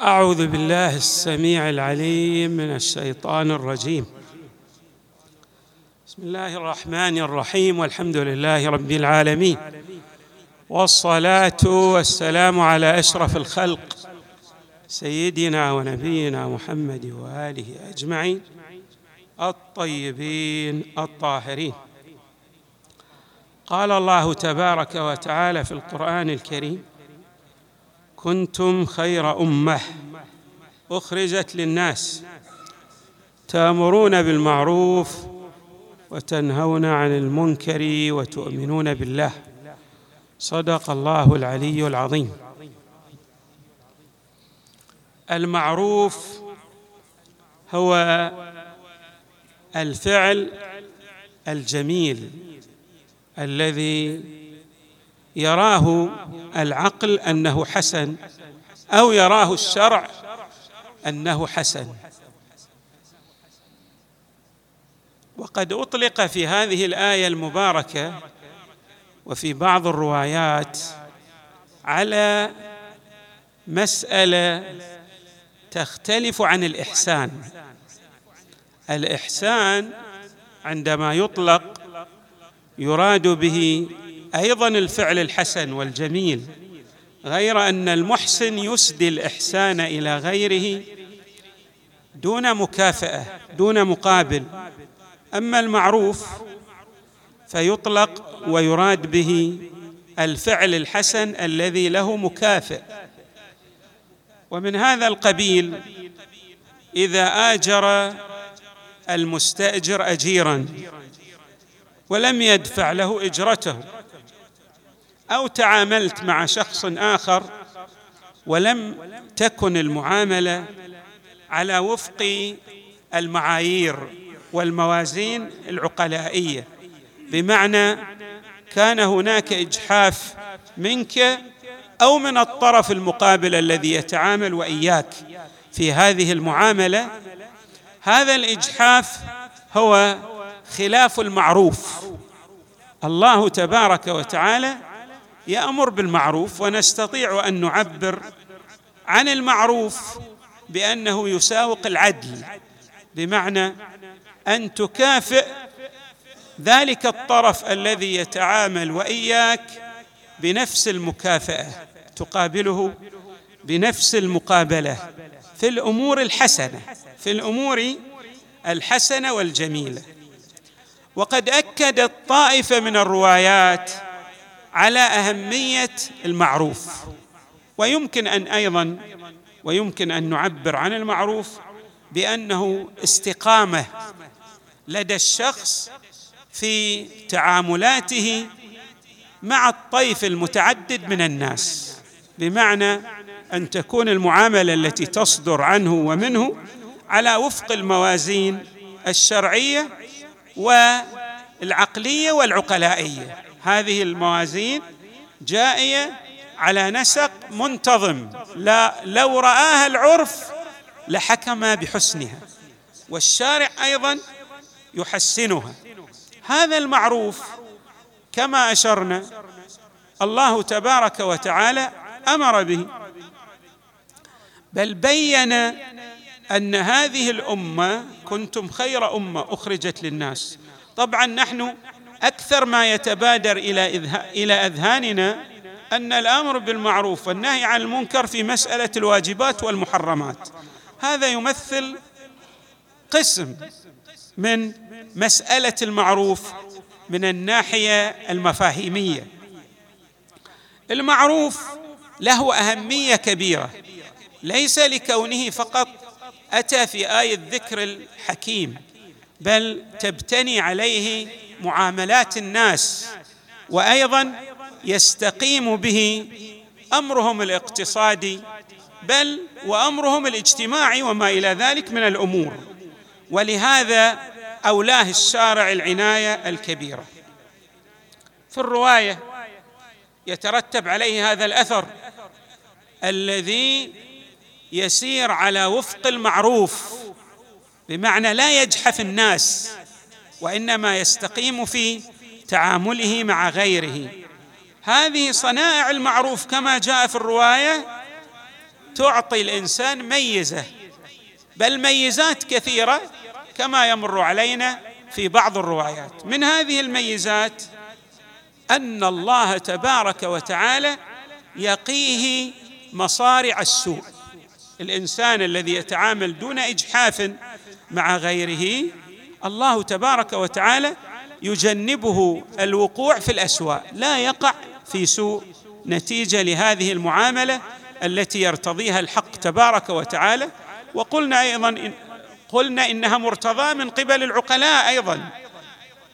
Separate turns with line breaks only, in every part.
أعوذ بالله السميع العليم من الشيطان الرجيم. بسم الله الرحمن الرحيم والحمد لله رب العالمين والصلاة والسلام على أشرف الخلق سيدنا ونبينا محمد وآله أجمعين الطيبين الطاهرين. قال الله تبارك وتعالى في القرآن الكريم كنتم خير أمة أخرجت للناس تأمرون بالمعروف وتنهون عن المنكر وتؤمنون بالله. صدق الله العلي العظيم. المعروف هو الفعل الجميل الذي يراه العقل أنه حسن أو يراه الشرع أنه حسن. وقد أطلق في هذه الآية المباركة وفي بعض الروايات على مسألة تختلف عن الإحسان. الإحسان عندما يطلق يراد به أيضا الفعل الحسن والجميل غير أن المحسن يسدي الإحسان إلى غيره دون مكافأة دون مقابل. أما المعروف فيطلق ويراد به الفعل الحسن الذي له مكافئ. ومن هذا القبيل إذا آجر المستأجر اجيرا ولم يدفع له إجرته. أو تعاملت مع شخص آخر ولم تكن المعاملة على وفق المعايير والموازين العقلائية. بمعنى كان هناك إجحاف منك أو من الطرف المقابل الذي يتعامل وإياك في هذه المعاملة. هذا الإجحاف هو خلاف المعروف. الله تبارك وتعالى يامر بالمعروف ونستطيع أن نعبر عن المعروف بأنه يساوق العدل بمعنى أن تكافئ ذلك الطرف الذي يتعامل وإياك بنفس المكافأة تقابله بنفس المقابلة في الأمور الحسنة في الأمور الحسنة والجميلة. وقد أكدت طائفة من الروايات على أهمية المعروف. ويمكن أن أيضا ويمكن أن نعبر عن المعروف بأنه استقامة لدى الشخص في تعاملاته مع الطيف المتعدد من الناس. بمعنى أن تكون المعاملة التي تصدر عنه ومنه على وفق الموازين الشرعية والعقلية والعقلائية. هذه الموازين جائية على نسق منتظم. لا لو رآها العرف لحكم بحسنها والشارع أيضا يحسنها. هذا المعروف كما أشرنا الله تبارك وتعالى أمر به بل بين أن هذه الأمة كنتم خير أمة أخرجت للناس. طبعا نحن أكثر ما يتبادر إلى إلى أذهاننا أن الأمر بالمعروف والنهي عن المنكر في مسألة الواجبات والمحرمات. هذا يمثل قسم من مسألة المعروف من الناحية المفاهيمية. المعروف له أهمية كبيرة. ليس لكونه فقط أتى في آية ذكر الحكيم. بل تبتني عليه معاملات الناس وأيضا يستقيم به أمرهم الاقتصادي بل وأمرهم الاجتماعي وما إلى ذلك من الأمور. ولهذا أولاه الشارع العناية الكبيرة. في الرواية يترتب عليه هذا الأثر الذي يسير على وفق المعروف بمعنى لا يجحف الناس وإنما يستقيم في تعامله مع غيره. هذه صنائع المعروف كما جاء في الرواية تعطي الإنسان ميزة بل ميزات كثيرة كما يمر علينا في بعض الروايات. من هذه الميزات أن الله تبارك وتعالى يقيه مصارع السوء. الإنسان الذي يتعامل دون إجحاف مع غيره الله تبارك وتعالى يجنبه الوقوع في الاسواء لا يقع في سوء نتيجة لهذه المعاملة التي يرتضيها الحق تبارك وتعالى. وقلنا أيضا إن قلنا إنها مرتضاه من قبل العقلاء أيضا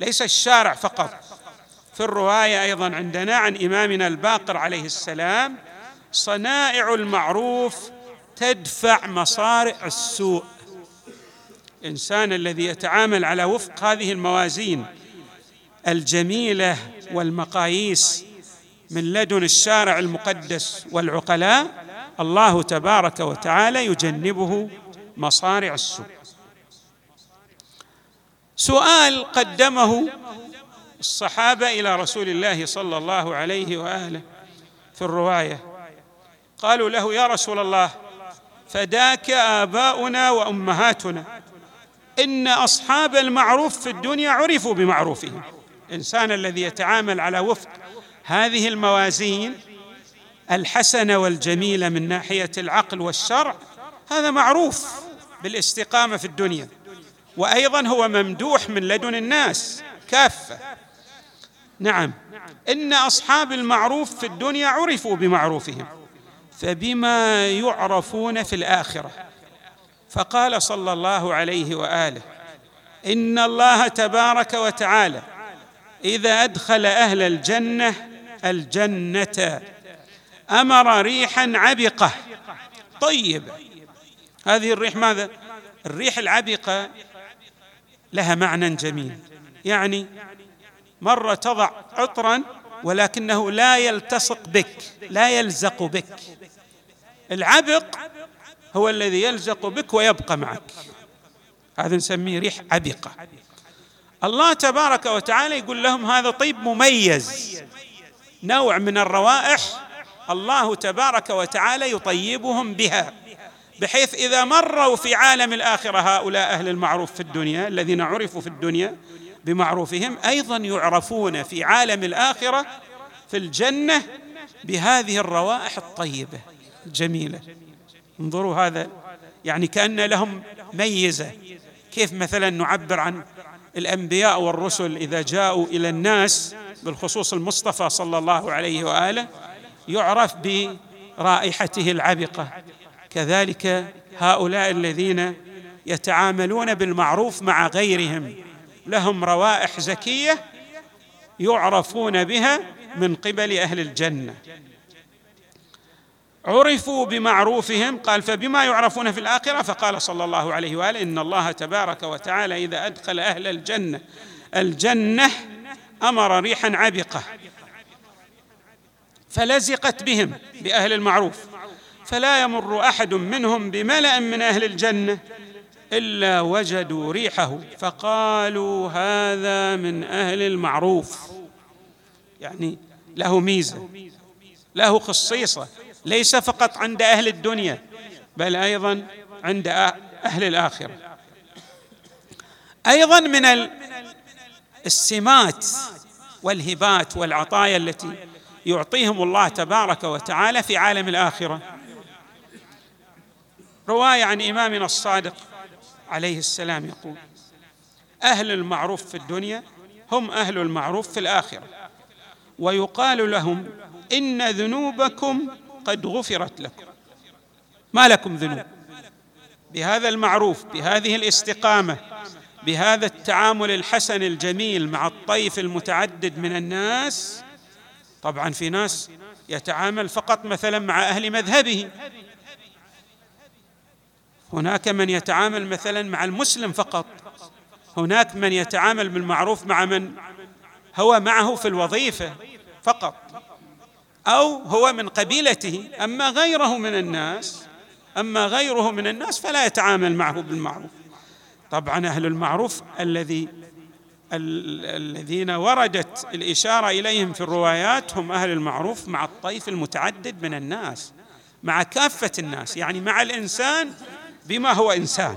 ليس الشارع فقط. في الرواية أيضا عندنا عن إمامنا الباقر عليه السلام صنائع المعروف تدفع مصارع السوء. الإنسان الذي يتعامل على وفق هذه الموازين الجميلة والمقاييس من لدن الشارع المقدس والعقلاء الله تبارك وتعالى يجنبه مصارع السوء. سؤال قدمه الصحابة إلى رسول الله صلى الله عليه وآله في الرواية. قالوا له يا رسول الله فداك آباؤنا وأمهاتنا إن أصحاب المعروف في الدنيا عرفوا بمعروفهم. الإنسان الذي يتعامل على وفق هذه الموازين الحسنه والجميله من ناحية العقل والشرع هذا معروف بالاستقامة في الدنيا. وأيضا هو ممدوح من لدن الناس كافة. نعم إن أصحاب المعروف في الدنيا عرفوا بمعروفهم فبما يعرفون في الآخرة. فقال صلى الله عليه وآله إن الله تبارك وتعالى إذا أدخل أهل الجنة الجنة أمر ريحا عبقة. طيبه هذه الريح ماذا؟ الريح العبقة لها معنى جميل يعني مرة تضع عطرا ولكنه لا يلتصق بك لا يلزق بك. العبق هو الذي يلزق بك ويبقى معك. هذا نسميه ريح عبقه الله تبارك وتعالى يقول لهم هذا طيب مميز. نوع من الروائح الله تبارك وتعالى يطيبهم بها بحيث إذا مروا في عالم الآخرة هؤلاء أهل المعروف في الدنيا الذين عرفوا في الدنيا بمعروفهم أيضا يعرفون في عالم الآخرة في الجنة بهذه الروائح الطيبة الجميلة. انظروا هذا يعني كأن لهم ميزة. كيف مثلا نعبر عن الأنبياء والرسل إذا جاءوا إلى الناس بالخصوص المصطفى صلى الله عليه وآله يعرف برائحته العبقة. كذلك هؤلاء الذين يتعاملون بالمعروف مع غيرهم لهم روائح زكية يعرفون بها من قبل أهل الجنة. عرفوا بمعروفهم قال فبما يعرفون في الآخرة فقال صلى الله عليه وآله إن الله تبارك وتعالى إذا أدخل أهل الجنة الجنة أمر ريحا عبقه فلزقت بهم بأهل المعروف فلا يمر أحد منهم بملأ من أهل الجنة إلا وجدوا ريحه فقالوا هذا من أهل المعروف يعني له ميزة له خصيصه ليس فقط عند أهل الدنيا بل أيضا عند أهل الآخرة. أيضا من السمات والهبات والعطايا التي يعطيهم الله تبارك وتعالى في عالم الآخرة. رواية عن إمامنا الصادق عليه السلام يقول أهل المعروف في الدنيا هم أهل المعروف في الآخرة. ويقال لهم إن ذنوبكم قد غفرت لكم. ما لكم ذنوب؟ بهذا المعروف بهذه الاستقامة بهذا التعامل الحسن الجميل مع الطيف المتعدد من الناس. طبعا في ناس يتعامل فقط مثلا مع أهل مذهبه. هناك من يتعامل مثلا مع المسلم فقط. هناك من يتعامل بالمعروف مع من هو معه في الوظيفة فقط. أو هو من قبيلته أما غيره من الناس أما غيره من الناس فلا يتعامل معه بالمعروف. طبعا أهل المعروف الذي الذين وردت الإشارة إليهم في الروايات هم أهل المعروف مع الطيف المتعدد من الناس مع كافة الناس يعني مع الإنسان بما هو إنسان.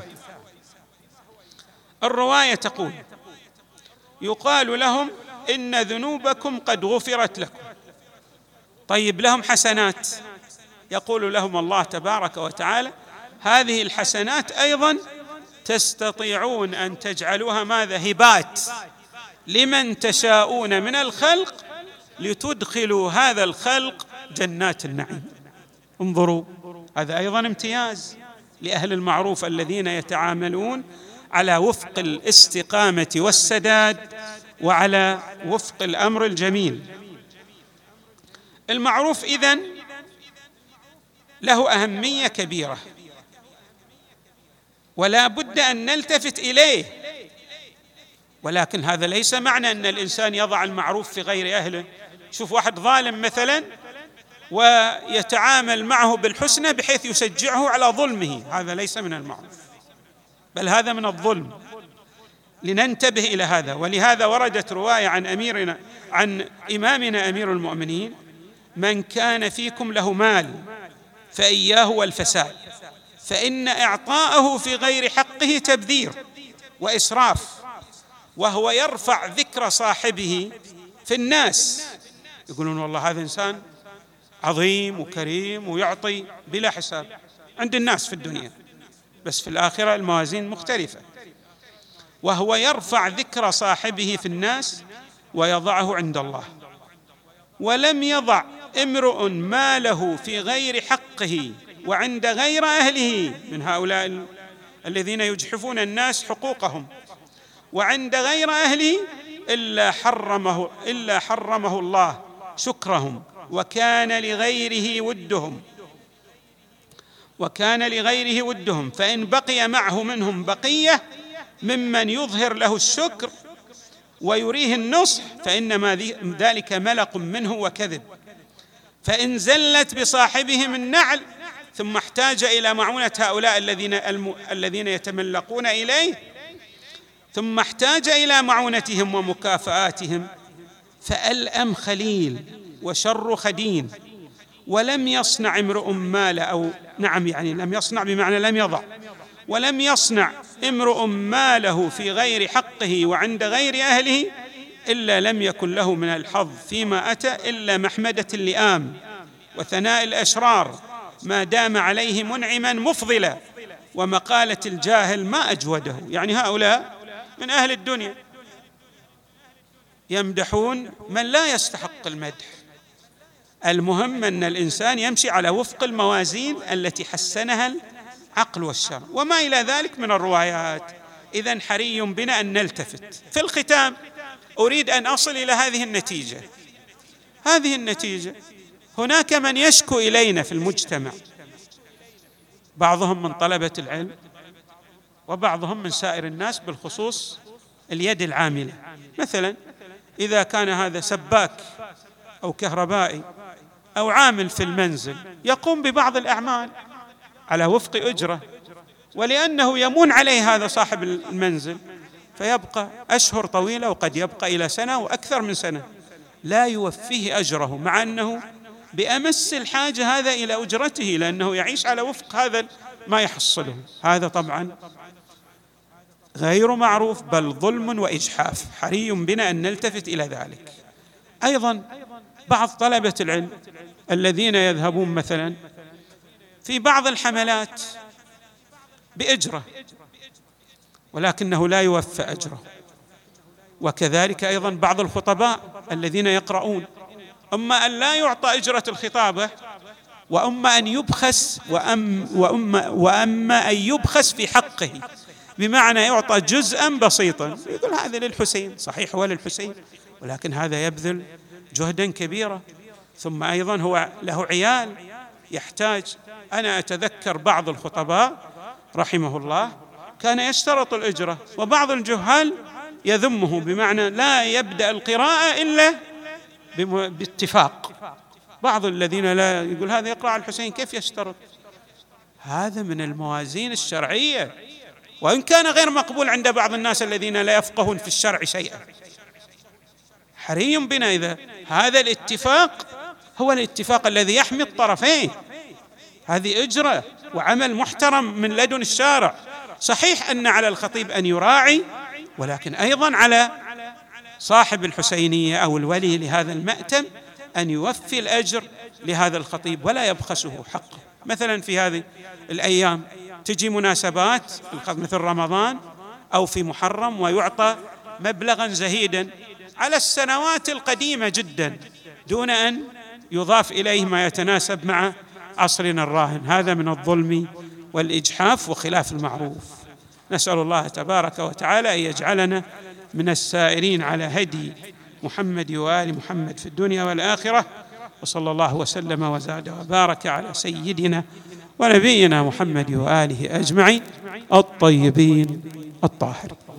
الرواية تقول يقال لهم إن ذنوبكم قد غفرت لكم. طيب لهم حسنات. يقول لهم الله تبارك وتعالى هذه الحسنات أيضا تستطيعون أن تجعلوها ماذا؟ هبات. لمن تشاءون من الخلق لتدخلوا هذا الخلق جنات النعيم. انظروا هذا أيضا امتياز لأهل المعروف الذين يتعاملون على وفق الاستقامة والسداد وعلى وفق الأمر الجميل. المعروف إذن له أهمية كبيرة. ولا بد أن نلتفت إليه. ولكن هذا ليس معنى أن الإنسان يضع المعروف في غير أهله. شوف واحد ظالم مثلا ويتعامل معه بالحسنى بحيث يشجعه على ظلمه. هذا ليس من المعروف بل هذا من الظلم. لننتبه إلى هذا. ولهذا وردت رواية عن أميرنا عن إمامنا أمير المؤمنين من كان فيكم له مال فإياه والفساد. فإن إعطاءه في غير حقه تبذير وإسراف وهو يرفع ذكر صاحبه في الناس. يقولون والله هذا إنسان عظيم وكريم ويعطي بلا حساب عند الناس في الدنيا. بس في الآخرة الموازين مختلفة. وهو يرفع ذكر صاحبه في الناس ويضعه عند الله. ولم يضع امرؤ ماله في غير حقه وعند غير أهله من هؤلاء الذين يجحفون الناس حقوقهم. وعند غير أهله إلا حرمه إلا حرمه الله شكرهم وكان لغيره ودهم. وكان لغيره ودهم. فإن بقي معه منهم بقية ممن يظهر له الشكر ويريه النصح فإنما ذلك ملق منه وكذب. فإن زلت بصاحبهم النعل ثم احتاج إلى معونة هؤلاء الذين الذين يتملقون إليه ثم احتاج إلى معونتهم ومكافآتهم فألأم خليل وشر خدين ولم يصنع امرؤ مال أو نعم يعني لم يصنع بمعنى لم يضع ولم يصنع امرؤ ماله في غير حقه وعند غير أهله إلا لم يكن له من الحظ فيما أتى إلا محمدة اللئام وثناء الأشرار ما دام عليه منعما مفضلا ومقالة الجاهل ما أجوده. يعني هؤلاء من أهل الدنيا يمدحون من لا يستحق المدح. المهم أن الإنسان يمشي على وفق الموازين التي حسنها العقل والشرع. وما إلى ذلك من الروايات. اذا حري بنا أن نلتفت. في الختام أريد أن أصل إلى هذه النتيجة. هذه النتيجة. هناك من يشكو إلينا في المجتمع. بعضهم من طلبة العلم وبعضهم من سائر الناس بالخصوص اليد العاملة. مثلا إذا كان هذا سباك أو كهربائي أو عامل في المنزل يقوم ببعض الأعمال على وفق أجرة ولأنه يمون عليه هذا صاحب المنزل. فيبقى أشهر طويلة وقد يبقى إلى سنة وأكثر من سنة. لا يوفيه أجره مع أنه بأمس الحاجة هذا إلى أجرته لأنه يعيش على وفق هذا ما يحصله. هذا طبعا غير معروف بل ظلم وإجحاف. حري بنا أن نلتفت إلى ذلك. أيضا بعض طلبة العلم الذين يذهبون مثلا في بعض الحملات بإجرة. ولكنه لا يوفى أجره. وكذلك أيضا بعض الخطباء الذين يقرؤون أما أن لا يعطى أجرة الخطابة وأما أن يبخس وأم واما وأما أن يبخس في حقه بمعنى يعطى جزءا بسيطا. يقول هذا للحسين صحيح هو للحسين ولكن هذا يبذل جهدا كبيرا. ثم أيضا هو له عيال يحتاج. أنا أتذكر بعض الخطباء رحمه الله كان يشترط الإجرة وبعض الجهال يذمه بمعنى لا يبدأ القراءة إلا باتفاق. بعض الذين لا يقول هذا يقرأ على الحسين كيف يشترط؟ هذا من الموازين الشرعية. وإن كان غير مقبول عند بعض الناس الذين لا يفقهون في الشرع شيئا. حري بنا إذا هذا الاتفاق هو الاتفاق الذي يحمي الطرفين. هذه إجرة وعمل محترم من لدن الشارع. صحيح أن على الخطيب أن يراعي ولكن أيضا على صاحب الحسينية أو الولي لهذا المأتم أن يوفي الأجر لهذا الخطيب ولا يبخسه حقه. مثلا في هذه الأيام تجي مناسبات مثل رمضان أو في محرم ويعطى مبلغا زهيدا على السنوات القديمة جدا دون أن يضاف إليه ما يتناسب مع عصرنا الراهن. هذا من الظلم والإجحاف وخلاف المعروف. نسأل الله تبارك وتعالى أن يجعلنا من السائرين على هدي محمد وآل محمد في الدنيا والآخرة. وصلى الله وسلم وزاد وبارك على سيدنا ونبينا محمد وآله أجمعين الطيبين الطاهرين.